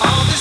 All see.